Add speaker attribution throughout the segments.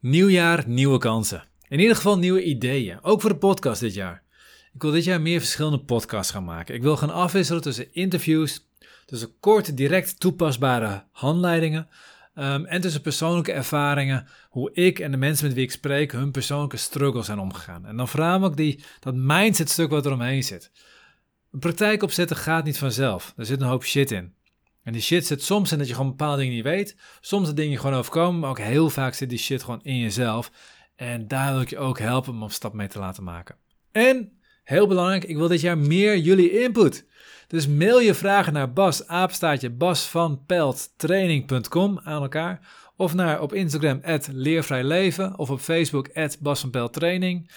Speaker 1: Nieuwjaar, nieuwe kansen. In ieder geval nieuwe ideeën. Ook voor de podcast dit jaar. Ik wil dit jaar meer verschillende podcasts gaan maken. Ik wil gaan afwisselen tussen interviews, tussen korte, direct toepasbare handleidingen um, en tussen persoonlijke ervaringen, hoe ik en de mensen met wie ik spreek hun persoonlijke struggles zijn omgegaan. En dan voornamelijk die, dat mindset stuk wat er omheen zit. Een praktijk opzetten gaat niet vanzelf. Er zit een hoop shit in. En die shit zit soms in dat je gewoon bepaalde dingen niet weet. Soms dat dingen gewoon overkomen, maar ook heel vaak zit die shit gewoon in jezelf. En daar wil ik je ook helpen om een stap mee te laten maken. En, heel belangrijk, ik wil dit jaar meer jullie input. Dus mail je vragen naar Bas, aan elkaar. Of naar op Instagram, leervrijleven. Of op Facebook, basvanpelttraining.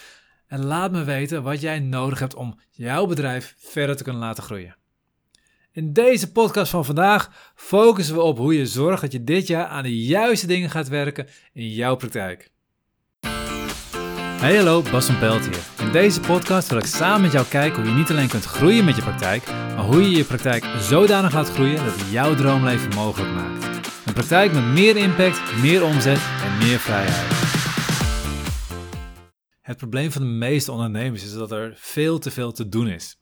Speaker 1: En laat me weten wat jij nodig hebt om jouw bedrijf verder te kunnen laten groeien. In deze podcast van vandaag focussen we op hoe je zorgt dat je dit jaar aan de juiste dingen gaat werken in jouw praktijk. Hey hallo, Bas van Pelt hier. In deze podcast wil ik samen met jou kijken hoe je niet alleen kunt groeien met je praktijk, maar hoe je je praktijk zodanig laat groeien dat het jouw droomleven mogelijk maakt. Een praktijk met meer impact, meer omzet en meer vrijheid. Het probleem van de meeste ondernemers is dat er veel te veel te doen is.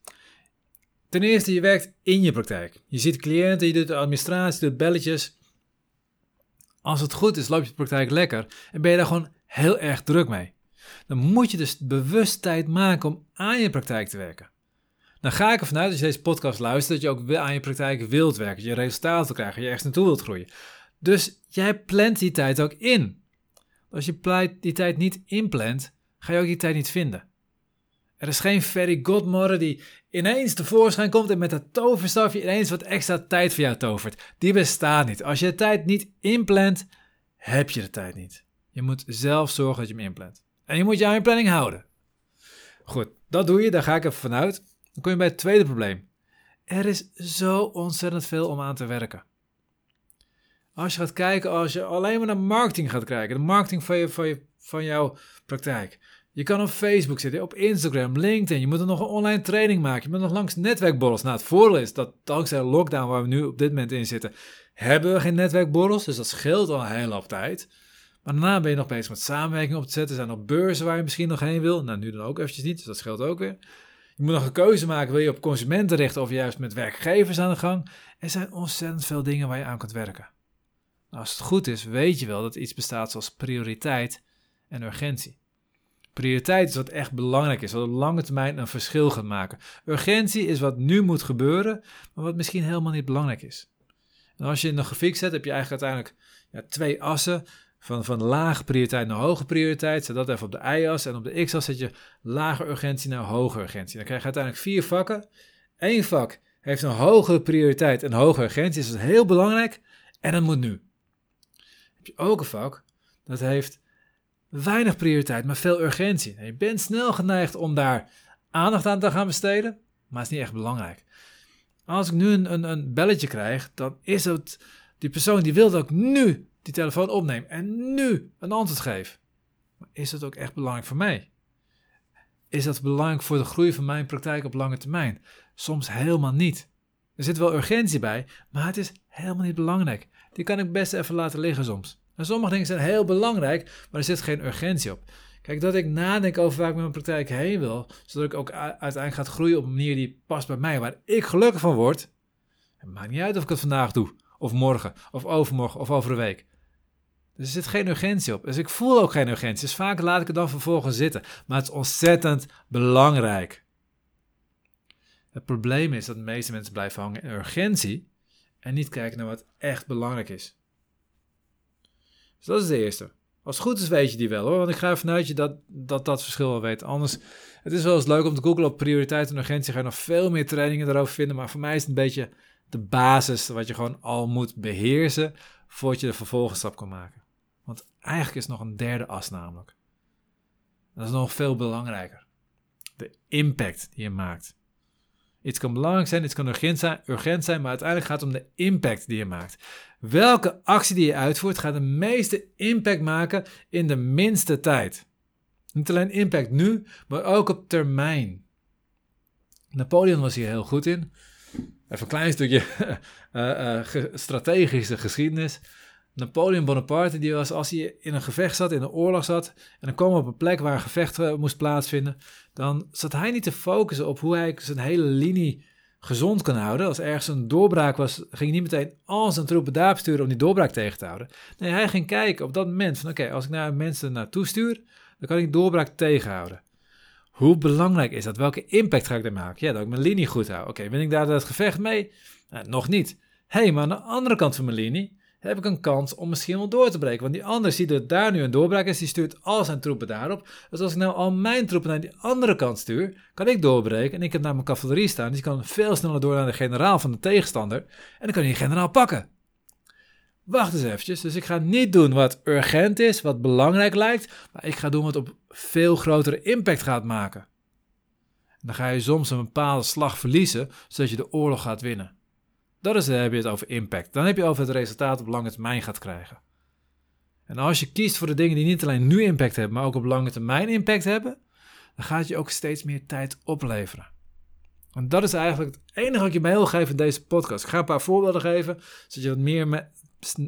Speaker 1: Ten eerste, je werkt in je praktijk. Je ziet cliënten, je doet de administratie, je doet belletjes. Als het goed is, loopt je praktijk lekker en ben je daar gewoon heel erg druk mee. Dan moet je dus bewust tijd maken om aan je praktijk te werken. Dan ga ik ervan uit, als je deze podcast luistert, dat je ook aan je praktijk wilt werken, je resultaten wil krijgen, je ergens naartoe wilt groeien. Dus jij plant die tijd ook in. Als je die tijd niet inplant, ga je ook die tijd niet vinden. Er is geen fairy godmother die ineens tevoorschijn komt en met dat toverstafje ineens wat extra tijd voor jou tovert. Die bestaat niet. Als je de tijd niet inplant, heb je de tijd niet. Je moet zelf zorgen dat je hem inplant. En je moet je aan je planning houden. Goed, dat doe je, daar ga ik even vanuit. Dan kom je bij het tweede probleem. Er is zo ontzettend veel om aan te werken. Als je gaat kijken, als je alleen maar naar marketing gaat kijken, de marketing van, je, van, je, van jouw praktijk, je kan op Facebook zitten, op Instagram, LinkedIn. Je moet er nog een online training maken. Je moet nog langs netwerkborrels. Nou, het voordeel is dat dankzij de lockdown waar we nu op dit moment in zitten, hebben we geen netwerkborrels. Dus dat scheelt al hele hoop tijd. Maar daarna ben je nog bezig met samenwerking op te zetten. Er zijn nog beurzen waar je misschien nog heen wil. Nou, nu dan ook eventjes niet, dus dat scheelt ook weer. Je moet nog een keuze maken. Wil je op consumenten richten of juist met werkgevers aan de gang? Er zijn ontzettend veel dingen waar je aan kunt werken. Nou, als het goed is, weet je wel dat iets bestaat zoals prioriteit en urgentie. Prioriteit is wat echt belangrijk is, wat op lange termijn een verschil gaat maken. Urgentie is wat nu moet gebeuren, maar wat misschien helemaal niet belangrijk is. En als je in een grafiek zet, heb je eigenlijk uiteindelijk ja, twee assen. Van, van lage prioriteit naar hoge prioriteit. Zet dat even op de y-as. En op de x-as zet je lage urgentie naar hoge urgentie. Dan krijg je uiteindelijk vier vakken. Eén vak heeft een hogere prioriteit en hoge urgentie. Dus dat is heel belangrijk. En dat moet nu. heb je ook een vak dat heeft weinig prioriteit, maar veel urgentie. je bent snel geneigd om daar aandacht aan te gaan besteden, maar het is niet echt belangrijk. Als ik nu een, een, een belletje krijg, dan is het die persoon die wil dat ik nu die telefoon opneem en nu een antwoord geef. Maar is dat ook echt belangrijk voor mij? Is dat belangrijk voor de groei van mijn praktijk op lange termijn? Soms helemaal niet. Er zit wel urgentie bij, maar het is helemaal niet belangrijk. Die kan ik best even laten liggen soms. En sommige dingen zijn heel belangrijk, maar er zit geen urgentie op. Kijk, dat ik nadenk over waar ik met mijn praktijk heen wil, zodat ik ook uiteindelijk ga groeien op een manier die past bij mij, waar ik gelukkig van word. Het maakt niet uit of ik het vandaag doe, of morgen, of overmorgen, of over een week. Dus er zit geen urgentie op. Dus ik voel ook geen urgentie. Dus vaak laat ik het dan vervolgens zitten. Maar het is ontzettend belangrijk. Het probleem is dat de meeste mensen blijven hangen in urgentie en niet kijken naar wat echt belangrijk is. Dus dat is de eerste. Als het goed is, weet je die wel hoor. Want ik ga ervan uit je dat, dat dat verschil wel weet. Anders, het is wel eens leuk om te googlen op prioriteit en urgentie. Ga je nog veel meer trainingen daarover vinden. Maar voor mij is het een beetje de basis wat je gewoon al moet beheersen. voordat je de vervolgstap kan maken. Want eigenlijk is nog een derde as namelijk. Dat is nog veel belangrijker. De impact die je maakt. Iets kan belangrijk zijn, iets kan urgent zijn, urgent zijn, maar uiteindelijk gaat het om de impact die je maakt. Welke actie die je uitvoert gaat de meeste impact maken in de minste tijd? Niet alleen impact nu, maar ook op termijn. Napoleon was hier heel goed in. Even een klein stukje uh, uh, strategische geschiedenis. Napoleon Bonaparte, die was als hij in een gevecht zat, in een oorlog zat, en dan kwam op een plek waar een gevecht eh, moest plaatsvinden, dan zat hij niet te focussen op hoe hij zijn hele linie gezond kan houden. Als ergens een doorbraak was, ging hij niet meteen al zijn troepen daar sturen om die doorbraak tegen te houden. Nee, hij ging kijken op dat moment van oké, als ik naar mensen naartoe stuur, dan kan ik doorbraak tegenhouden. Hoe belangrijk is dat? Welke impact ga ik er maken? Ja, dat ik mijn linie goed hou. Oké, ben ik daar het gevecht mee? Nou, nog niet. Hé, hey, maar aan de andere kant van mijn linie heb ik een kans om misschien wel door te breken. Want die ander ziet dat daar nu een doorbraak is, die stuurt al zijn troepen daarop. Dus als ik nou al mijn troepen naar die andere kant stuur, kan ik doorbreken. En ik heb naar mijn cavalerie staan, dus die kan veel sneller door naar de generaal van de tegenstander. En dan kan je die generaal pakken. Wacht eens eventjes, dus ik ga niet doen wat urgent is, wat belangrijk lijkt, maar ik ga doen wat op veel grotere impact gaat maken. Dan ga je soms een bepaalde slag verliezen, zodat je de oorlog gaat winnen. Dat is, dan heb je het over impact. Dan heb je over het resultaat op lange termijn gaat krijgen. En als je kiest voor de dingen die niet alleen nu impact hebben, maar ook op lange termijn impact hebben, dan gaat je ook steeds meer tijd opleveren. En dat is eigenlijk het enige wat je mee wil geven in deze podcast. Ik ga een paar voorbeelden geven, zodat je wat meer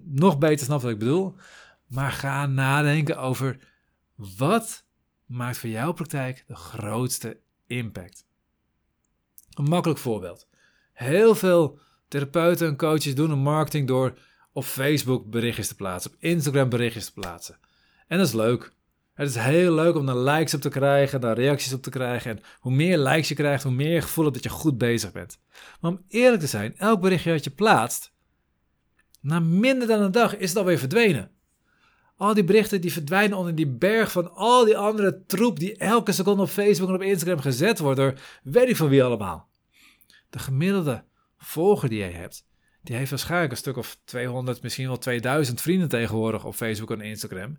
Speaker 1: nog beter snapt wat ik bedoel. Maar ga nadenken over wat maakt voor jouw praktijk de grootste impact. Een makkelijk voorbeeld. Heel veel Therapeuten en coaches doen een marketing door op Facebook berichtjes te plaatsen, op Instagram berichtjes te plaatsen. En dat is leuk. Het is heel leuk om daar likes op te krijgen, daar reacties op te krijgen. En hoe meer likes je krijgt, hoe meer je gevoel hebt dat je goed bezig bent. Maar om eerlijk te zijn, elk berichtje dat je plaatst, na minder dan een dag is het alweer verdwenen. Al die berichten die verdwijnen onder die berg van al die andere troep die elke seconde op Facebook en op Instagram gezet wordt door weet ik van wie allemaal. De gemiddelde volger die jij hebt, die heeft waarschijnlijk een stuk of 200, misschien wel 2000 vrienden tegenwoordig op Facebook en Instagram.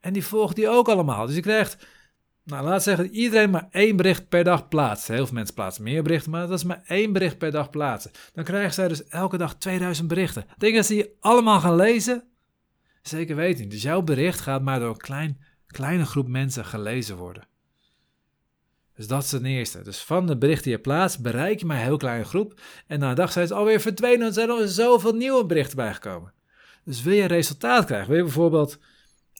Speaker 1: En die volgt die ook allemaal. Dus je krijgt, nou laat zeggen, dat iedereen maar één bericht per dag plaatst. Heel veel mensen plaatsen meer berichten, maar dat is maar één bericht per dag plaatsen. Dan krijgen zij dus elke dag 2000 berichten. Denk dat ze die allemaal gaan lezen? Zeker weten. Dus jouw bericht gaat maar door een klein, kleine groep mensen gelezen worden. Dus dat is ten eerste. Dus van de berichten die je plaatst, bereik je maar een heel kleine groep. En na een dag zijn ze alweer verdwenen en zijn er zoveel nieuwe berichten bijgekomen. Dus wil je resultaat krijgen, wil je bijvoorbeeld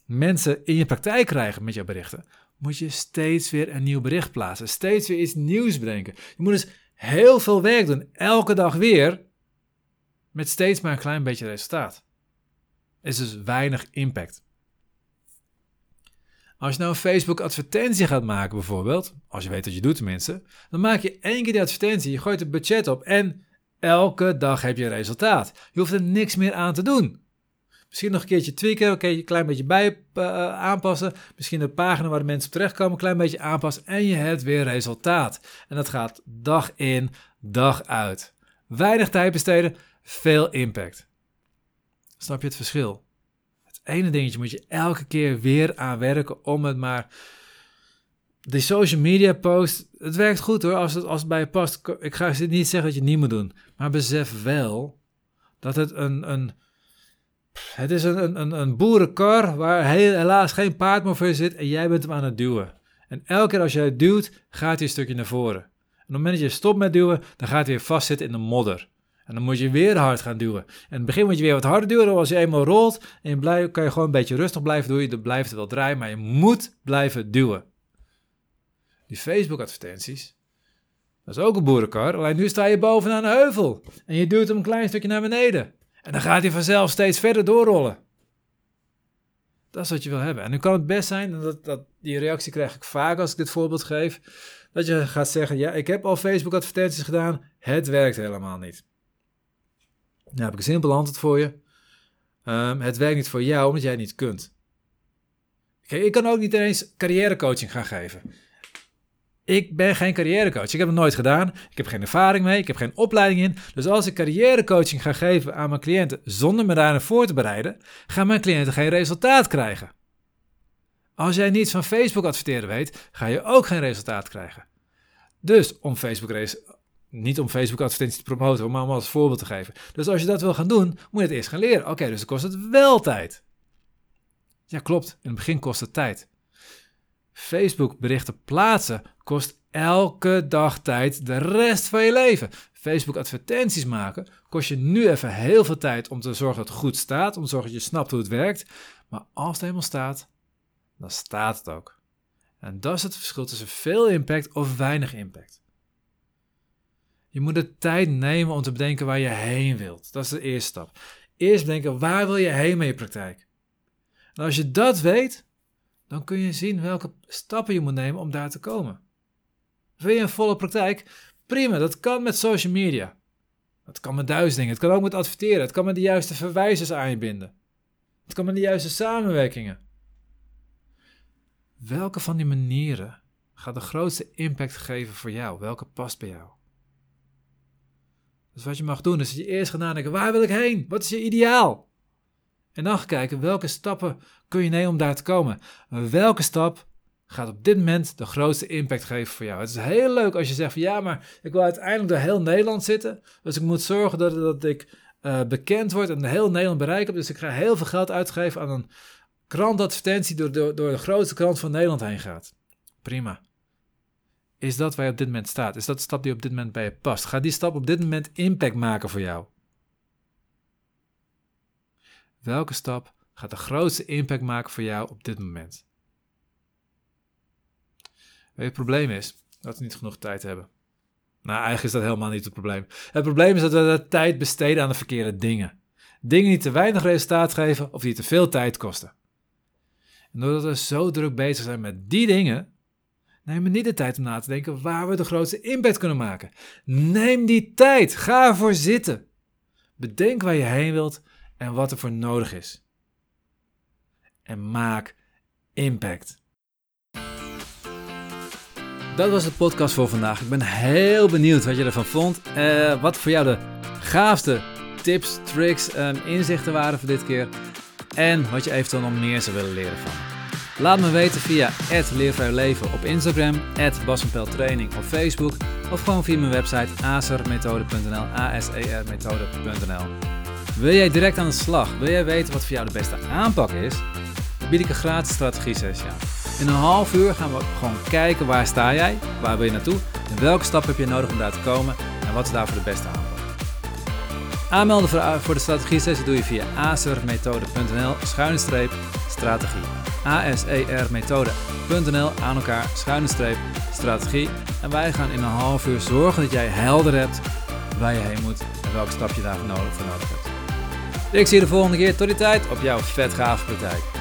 Speaker 1: mensen in je praktijk krijgen met jouw berichten, moet je steeds weer een nieuw bericht plaatsen. Steeds weer iets nieuws brengen. Je moet dus heel veel werk doen, elke dag weer, met steeds maar een klein beetje resultaat. Is dus weinig impact. Als je nou een Facebook advertentie gaat maken bijvoorbeeld, als je weet dat je doet tenminste, dan maak je één keer die advertentie, je gooit het budget op en elke dag heb je een resultaat. Je hoeft er niks meer aan te doen. Misschien nog een keertje tweaken, oké, een klein beetje bij uh, aanpassen. Misschien de pagina waar de mensen op terechtkomen, een klein beetje aanpassen en je hebt weer resultaat. En dat gaat dag in, dag uit. Weinig tijd besteden, veel impact. Snap je het verschil? Ene dingetje moet je elke keer weer aan werken om het maar. De social media post, het werkt goed hoor, als het, als het bij je past. Ik ga niet zeggen dat je het niet moet doen, maar besef wel dat het een, een het is een, een, een boerenkar waar helaas geen paard meer voor zit en jij bent hem aan het duwen. En elke keer als jij het duwt, gaat hij een stukje naar voren. En op het moment dat je stopt met duwen, dan gaat hij weer vastzitten in de modder. En dan moet je weer hard gaan duwen. En in het begin moet je weer wat harder duwen. Als je eenmaal rolt en je kan je gewoon een beetje rustig blijven doen. Je blijft wel draaien, maar je moet blijven duwen. Die Facebook-advertenties, dat is ook een boerenkar. Alleen nu sta je bovenaan een heuvel. En je duwt hem een klein stukje naar beneden. En dan gaat hij vanzelf steeds verder doorrollen. Dat is wat je wil hebben. En nu kan het best zijn, dat, dat, die reactie krijg ik vaak als ik dit voorbeeld geef, dat je gaat zeggen, ja, ik heb al Facebook-advertenties gedaan, het werkt helemaal niet. Nou heb ik een simpel antwoord voor je. Ehm, het werkt niet voor jou omdat jij het niet kunt. Ik kan ook niet eens carrièrecoaching gaan geven. Ik ben geen carrièrecoach. Ik heb het nooit gedaan. Ik heb geen ervaring mee. Ik heb geen opleiding in. Dus als ik carrièrecoaching ga geven aan mijn cliënten zonder me daarin voor te bereiden, gaan mijn cliënten geen resultaat krijgen. Als jij niets van Facebook adverteren weet, ga je ook geen resultaat krijgen. Dus om Facebook niet om Facebook advertenties te promoten, maar om als voorbeeld te geven. Dus als je dat wil gaan doen, moet je het eerst gaan leren. Oké, dus dan kost het wel tijd. Ja, klopt. In het begin kost het tijd. Facebook berichten plaatsen kost elke dag tijd de rest van je leven. Facebook advertenties maken kost je nu even heel veel tijd om te zorgen dat het goed staat, om te zorgen dat je snapt hoe het werkt. Maar als het helemaal staat, dan staat het ook. En dat is het verschil tussen veel impact of weinig impact. Je moet de tijd nemen om te bedenken waar je heen wilt. Dat is de eerste stap. Eerst bedenken waar wil je heen met je praktijk. En als je dat weet, dan kun je zien welke stappen je moet nemen om daar te komen. Wil je een volle praktijk? Prima, dat kan met social media. Het kan met duizend dingen. Het kan ook met adverteren. Het kan met de juiste verwijzers aan je binden. Het kan met de juiste samenwerkingen. Welke van die manieren gaat de grootste impact geven voor jou? Welke past bij jou? Dus wat je mag doen, is dat je eerst gaat nadenken, waar wil ik heen? Wat is je ideaal? En dan kijken, welke stappen kun je nemen om daar te komen? Welke stap gaat op dit moment de grootste impact geven voor jou? Het is heel leuk als je zegt van, ja, maar ik wil uiteindelijk door heel Nederland zitten. Dus ik moet zorgen dat, ik uh, bekend word en heel Nederland bereik heb. Dus ik ga heel veel geld uitgeven aan een krantadvertentie door, door, door de grootste krant van Nederland heen gaat. Prima. Is dat waar je op dit moment staat? Is dat de stap die op dit moment bij je past? Gaat die stap op dit moment impact maken voor jou? Welke stap gaat de grootste impact maken voor jou op dit moment? het probleem is dat we niet genoeg tijd hebben. Nou, eigenlijk is dat helemaal niet het probleem. Het probleem is dat we de tijd besteden aan de verkeerde dingen. Dingen die te weinig resultaat geven of die te veel tijd kosten. En doordat we zo druk bezig zijn met die dingen, we niet de tijd om na te denken waar we de grootste impact kunnen maken. Neem die tijd, ga ervoor zitten. Bedenk waar je heen wilt en wat er voor nodig is. En maak impact. Dat was de podcast voor vandaag. Ik ben heel benieuwd wat je ervan vond. Uh, wat voor jou de gaafste tips, tricks, um, inzichten waren voor dit keer. En wat je eventueel nog meer zou willen leren van. Laat me weten via Leven op Instagram, Training op Facebook of gewoon via mijn website asermethode.nl, asermethode.nl. Wil jij direct aan de slag? Wil jij weten wat voor jou de beste aanpak is? Dan bied ik een gratis strategie sessie aan. In een half uur gaan we gewoon kijken waar sta jij, waar wil je naartoe en welke stap heb je nodig om daar te komen en wat is daarvoor de beste aanpak. Aanmelden voor de strategie sessie doe je via asermethode.nl schuine strategie. asermethode.nl aan elkaar schuine streep strategie. En wij gaan in een half uur zorgen dat jij helder hebt waar je heen moet en welke stap je daarvoor nodig, voor nodig hebt. Ik zie je de volgende keer. Tot die tijd op jouw vet gave praktijk.